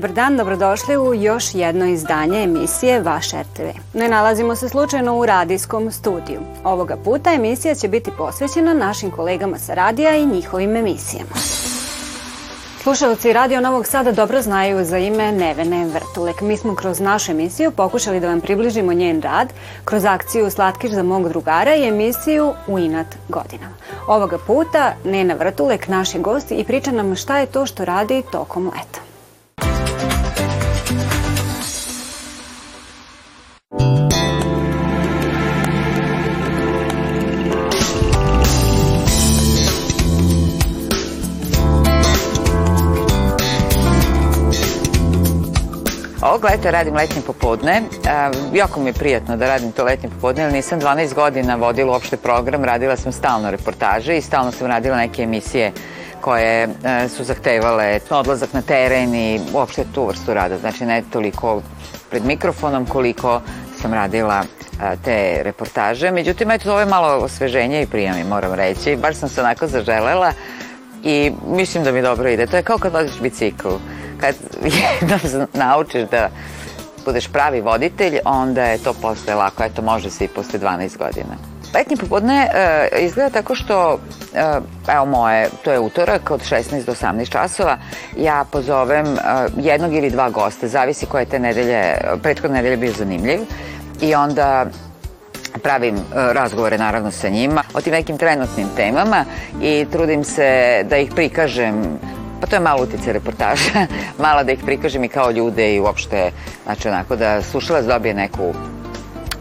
Dobar dan, dobrodošli u još jedno izdanje emisije Vaš RTV. Ne nalazimo se slučajno u radijskom studiju. Ovoga puta emisija će biti posvećena našim kolegama sa radija i njihovim emisijama. Slušalci Radio Novog Sada dobro znaju za ime Nevene Vrtulek. Mi smo kroz našu emisiju pokušali da vam približimo njen rad kroz akciju Slatkiš za mog drugara i emisiju U inat godinama. Ovoga puta Nena Vrtulek, naš je gost i priča nam šta je to što radi tokom leta. Ovog leta radim letnje popodne. E, jako mi je prijatno da radim to letnje popodne, jer nisam 12 godina vodila uopšte program, radila sam stalno reportaže i stalno sam radila neke emisije koje e, su zahtevale odlazak na teren i uopšte tu vrstu rada. Znači ne toliko pred mikrofonom koliko sam radila e, te reportaže. Međutim, eto, ovo je malo osveženje i prijami, moram reći. Baš sam se onako zaželela i mislim da mi dobro ide. To je kao kad voziš bicikl kad jednom naučiš da budeš pravi voditelj, onda je to posle lako. Eto, može se i posle 12 godina. Letnje popodne e, izgleda tako što, e, evo moje, to je utorak od 16 do 18 časova, ja pozovem e, jednog ili dva gosta, zavisi koje te nedelje, prethodne nedelje bio zanimljiv i onda pravim e, razgovore naravno sa njima o tim nekim trenutnim temama i trudim se da ih prikažem Pa to je malo utice reportaža, malo da ih prikažem i kao ljude i uopšte, znači onako da slušalac dobije neku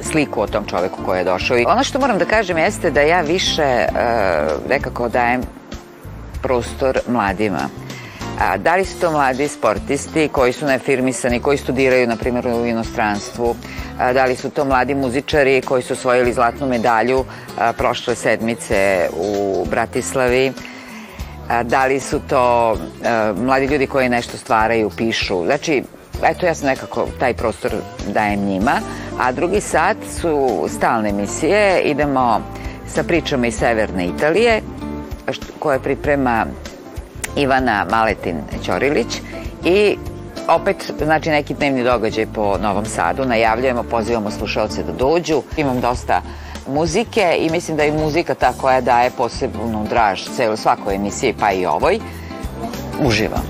sliku o tom čoveku koji je došao. I ono što moram da kažem jeste da ja više uh, nekako dajem prostor mladima. A, da li su to mladi sportisti koji su neafirmisani, koji studiraju, na primjer, u inostranstvu, a, da li su to mladi muzičari koji su osvojili zlatnu medalju a, prošle sedmice u Bratislavi, da li su to mladi ljudi koji nešto stvaraju, pišu. Znači, eto ja sam nekako taj prostor dajem njima, a drugi sat su stalne emisije, idemo sa pričama iz Severne Italije, koje priprema Ivana Maletin Ćorilić. I opet znači neki dnevni događaj po Novom Sadu, najavljujemo, pozivamo slušalce da dođu, imam dosta muzike i mislim da je muzika ta koja daje posebnu draž celo svakoj emisiji, pa i ovoj. Uživam.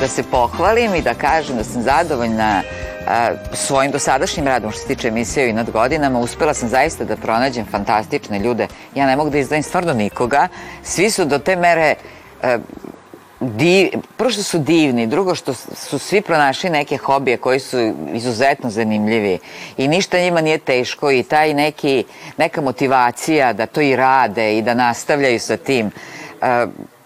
Da se pohvalim i da kažem da sam zadovoljna svojim dosadašnjim radom što se tiče emisije i nad godinama uspela sam zaista da pronađem fantastične ljude. Ja ne mogu da izdajim stvarno nikoga. Svi su do te mere div, prvo što su divni, drugo što su svi pronašli neke hobije koji su izuzetno zanimljivi i ništa njima nije teško i taj neki, neka motivacija da to i rade i da nastavljaju sa tim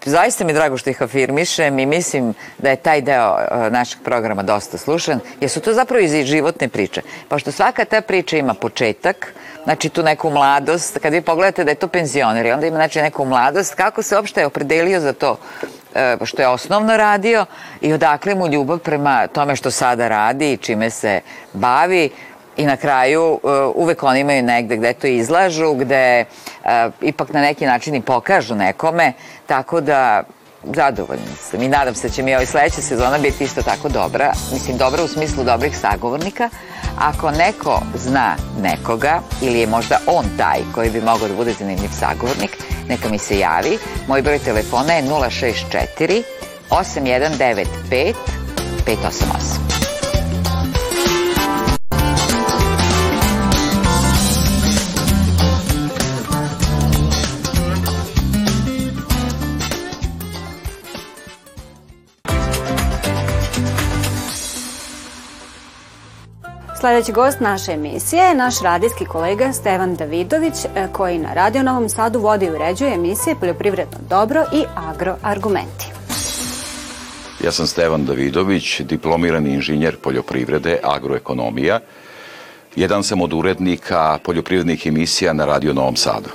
zaista mi je drago što ih afirmišem i mislim da je taj deo uh, našeg programa dosta slušan, jer su to zapravo iz životne priče. Pošto svaka ta priča ima početak, znači tu neku mladost, kad vi pogledate da je to penzioner i onda ima znači neku mladost, kako se uopšte opredelio za to uh, što je osnovno radio i odakle mu ljubav prema tome što sada radi i čime se bavi, i na kraju uh, uvek oni imaju negde gde to izlažu, gde uh, ipak na neki način i pokažu nekome, tako da zadovoljna sam i nadam se da će mi ovaj sledeća sezona biti isto tako dobra, mislim dobra u smislu dobrih sagovornika. Ako neko zna nekoga ili je možda on taj koji bi mogao da bude zanimljiv sagovornik, neka mi se javi. Moj broj telefona je 064 8195 588. Sledeći gost naše emisije je naš radijski kolega Stevan Davidović, e, koji na Radio Novom Sadu vodi i uređuje emisije Poljoprivredno dobro i Agroargumenti. Ja sam Stevan Davidović, diplomirani inženjer poljoprivrede, agroekonomija. Jedan sam od urednika poljoprivrednih emisija na Radio Novom Sadu.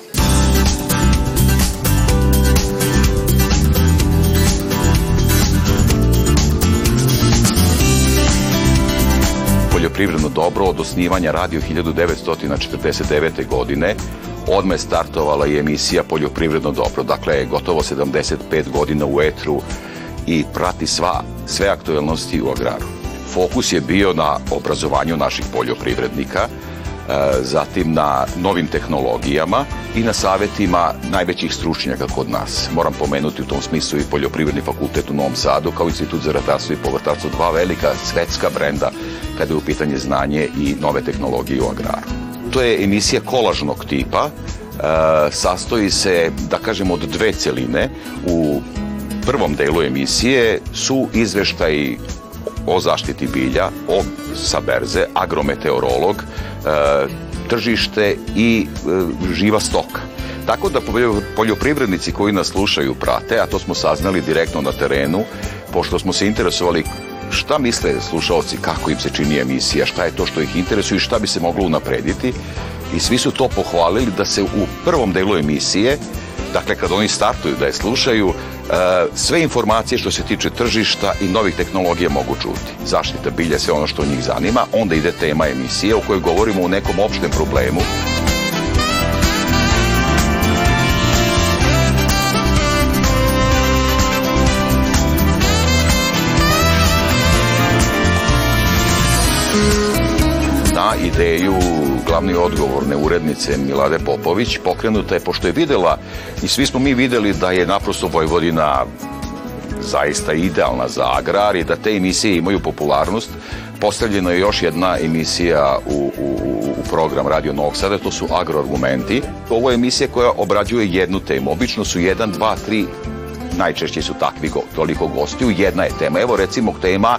Poljoprivredno dobro od osnivanja radio 1949. godine. Odme je startovala i emisija Poljoprivredno dobro. Dakle, gotovo 75 godina u etru i prati sva, sve aktuelnosti u agraru. Fokus je bio na obrazovanju naših poljoprivrednika, zatim na novim tehnologijama i na savetima najvećih stručnjaka kod nas. Moram pomenuti u tom smislu i Poljoprivredni fakultet u Novom Sadu kao Institut za ratarstvo i povrtarstvo, dva velika svetska brenda kada je u pitanje znanje i nove tehnologije u agraru. To je emisija kolažnog tipa, e, sastoji se, da kažem, od dve celine. U prvom delu emisije su izveštaji o zaštiti bilja, o sa berze, agrometeorolog, e, tržište i e, živa stoka. Tako da poljoprivrednici koji nas slušaju prate, a to smo saznali direktno na terenu, pošto smo se interesovali šta misle slušalci, kako im se čini emisija, šta je to što ih interesuje i šta bi se moglo unaprediti. I svi su to pohvalili da se u prvom delu emisije, dakle kad oni startuju da je slušaju, sve informacije što se tiče tržišta i novih tehnologija mogu čuti. Zaštita bilja, sve ono što njih zanima. Onda ide tema emisije u kojoj govorimo o nekom opštem problemu. Ideju glavni odgovorne urednice Milade Popović pokrenuta je pošto je videla i svi smo mi videli da je naprosto Vojvodina zaista idealna za agrar i da te emisije imaju popularnost. Postavljena je još jedna emisija u, u, u program Radio Novog Sada, to su agroargumenti. Ovo je emisija koja obrađuje jednu temu. Obično su jedan, dva, tri, najčešće su takvi go, toliko gostiju, jedna je tema. Evo recimo tema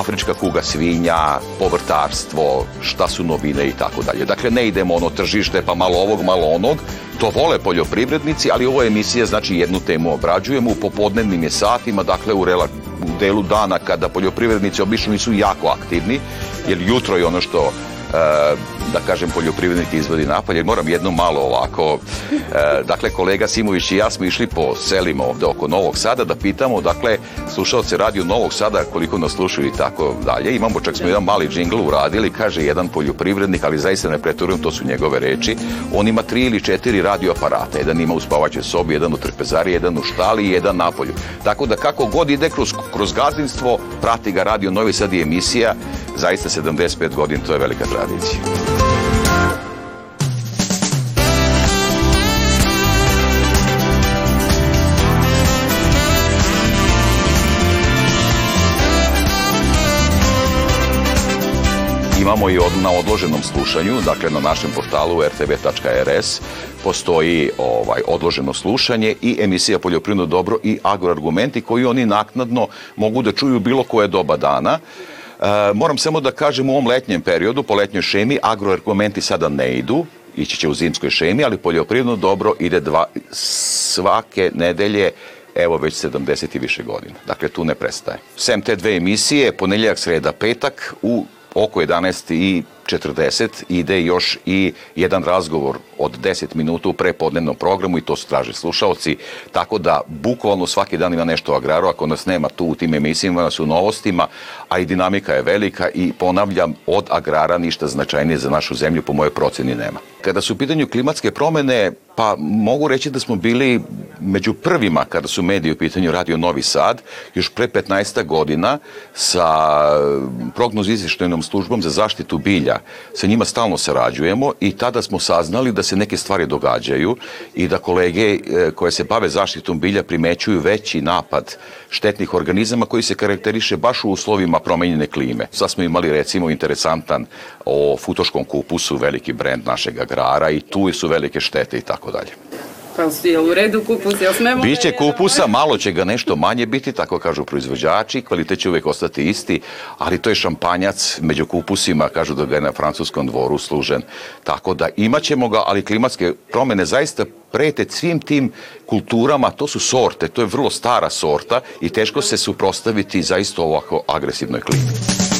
afrička kuga svinja, povrtarstvo, šta su novine i tako dalje. Dakle, ne idemo ono tržište pa malo ovog, malo onog. To vole poljoprivrednici, ali ovo emisija znači jednu temu obrađujemo u popodnevnim je satima, dakle u, rela, u delu dana kada poljoprivrednici obično nisu jako aktivni, jer jutro je ono što da kažem, poljoprivrednik izvodi napolje. Moram jedno malo ovako, dakle, kolega Simović i ja smo išli po selima ovde oko Novog Sada da pitamo, dakle, slušalce radio Novog Sada koliko nas slušaju i tako dalje. Imamo, čak smo jedan mali džingl uradili, kaže jedan poljoprivrednik, ali zaista ne preturujem, to su njegove reči. On ima tri ili četiri radio aparata. Jedan ima u spavaćoj sobi, jedan u trpezari, jedan u štali i jedan na polju. Tako da kako god ide kroz, kroz gazdinstvo, prati ga radio Novi Sad i emisija, zaista 75 godina, to je velika tradicija. Imamo i od, na odloženom slušanju, dakle na našem portalu rtv.rs postoji ovaj odloženo slušanje i emisija Poljoprivredno dobro i agroargumenti koji oni naknadno mogu da čuju bilo koje doba dana. E, moram samo da kažem u ovom letnjem periodu, po letnjoj šemi, agroargumenti sada ne idu, ići će u zimskoj šemi, ali poljoprivredno dobro ide dva, svake nedelje evo već 70 i više godina. Dakle, tu ne prestaje. Sem te dve emisije, ponedeljak, sreda, petak, u oko 11 i 40 ide još i jedan razgovor od 10 minuta u prepodnevnom programu i to su traže slušalci, tako da bukvalno svaki dan ima nešto o agraru, ako nas nema tu u tim emisijama, nas u novostima, a i dinamika je velika i ponavljam, od agrara ništa značajnije za našu zemlju po mojoj proceni nema. Kada su u pitanju klimatske promene, pa mogu reći da smo bili među prvima kada su mediji u pitanju Radio Novi Sad, još pre 15 godina sa prognoz izvještajnom službom za zaštitu bilja. Sa njima stalno sarađujemo i tada smo saznali da se neke stvari događaju i da kolege e, koje se bave zaštitom bilja primećuju veći napad štetnih organizama koji se karakteriše baš u uslovima promenjene klime. Sad smo imali recimo interesantan o futoškom kupusu, veliki brend našeg agrara i tu su velike štete i tako dalje. Pa je u redu kupus, jel smemo... Biće kupusa, malo će ga nešto manje biti, tako kažu proizvođači, kvalitet će uvek ostati isti, ali to je šampanjac među kupusima, kažu da ga je na francuskom dvoru služen. Tako da imaćemo ga, ali klimatske promene zaista prete svim tim kulturama, to su sorte, to je vrlo stara sorta i teško se suprostaviti zaista ovako agresivnoj klimi.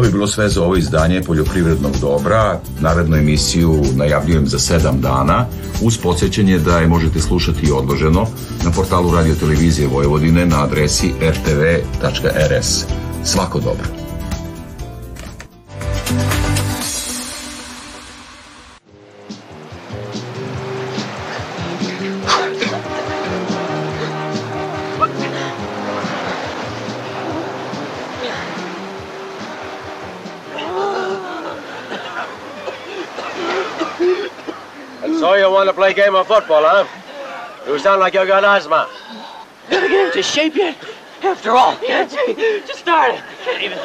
To bi bilo sve za ovo izdanje poljoprivrednog dobra. Narednu emisiju najavljujem za sedam dana uz podsjećanje da je možete slušati odloženo na portalu Radio Televizije Vojvodine na adresi rtv.rs. Svako dobro. To play game of football, huh? You sound like you got asthma. Gotta get into shape yet. After all, yeah, just started. Can't even.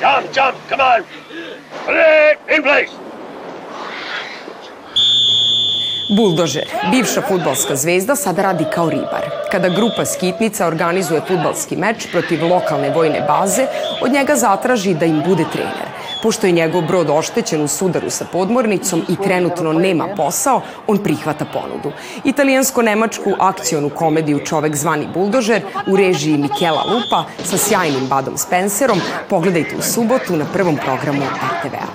Jump, jump, come on. Play, in place. Buldožer, bivša futbalska zvezda, sada radi kao ribar. Kada grupa skitnica organizuje futbalski meč protiv lokalne vojne baze, od njega zatraži da im bude trener. Pošto je njegov brod oštećen u sudaru sa podmornicom i trenutno nema posao, on prihvata ponudu. Italijansko-nemačku akcionu komediju Čovek zvani Buldožer u režiji Mikela Lupa sa sjajnim Badom Spencerom pogledajte u subotu na prvom programu RTV-a.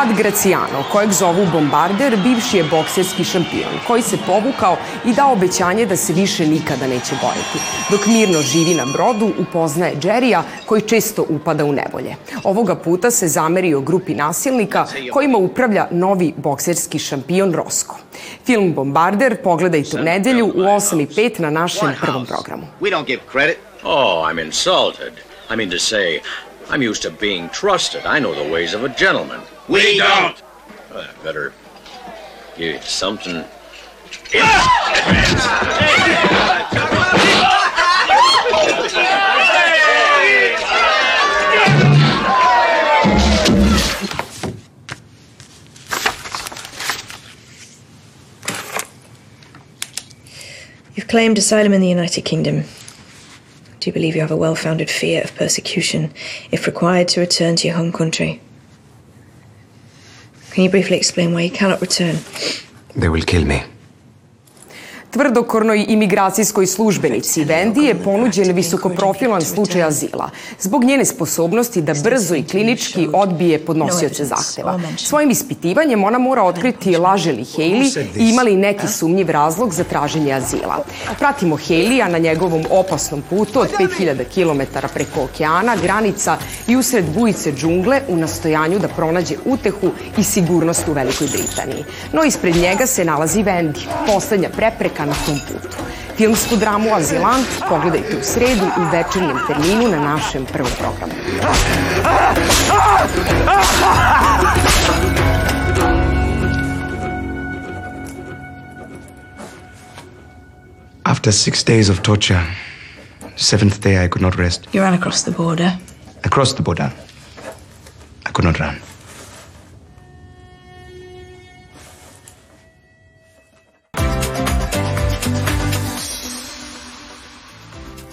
Bad Graciano, kojeg zovu Bombarder, bivši je bokserski šampion, koji se povukao i dao obećanje da se više nikada neće boriti. Dok mirno živi na brodu, upoznaje Jerrya, koji često upada u nevolje. Ovoga puta se zamerio grupi nasilnika kojima upravlja novi bokserski šampion Rosco. Film Bombarder pogledajte u nedelju u 8.05 na našem prvom programu. We don't give credit. Oh, I'm insulted. I mean to say, I'm used to being trusted. I know the ways of a gentleman. We don't. I better give you something. You've claimed asylum in the United Kingdom. Do you believe you have a well founded fear of persecution if required to return to your home country? Can you briefly explain why you cannot return? They will kill me. Tvrdokornoj imigracijskoj službenici. Vendi je ponuđen visokoprofilan slučaj azila. Zbog njene sposobnosti da brzo i klinički odbije podnosioce zahteva. Svojim ispitivanjem ona mora otkriti laže li Haley i ima li neki sumnjiv razlog za traženje azila. Pratimo Haley-a na njegovom opasnom putu od 5000 km preko okeana, granica i usred bujice džungle u nastojanju da pronađe utehu i sigurnost u Velikoj Britaniji. No ispred njega se nalazi Vendi, poslednja prepreka na tom putu. Filmsku dramu Azilant pogledajte u sredu u večernjem terminu na našem prvom programu. After six days of torture, seventh day I could not rest. You ran across the border. Across the border, I could not run.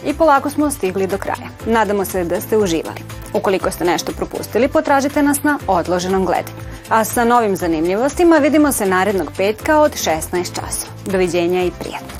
I polako smo stigli do kraja. Nadamo se da ste uživali. Ukoliko ste nešto propustili, potražite nas na odloženom gledanju. A sa novim zanimljivostima vidimo se narednog petka od 16 časova. Doviđenja i prijatno.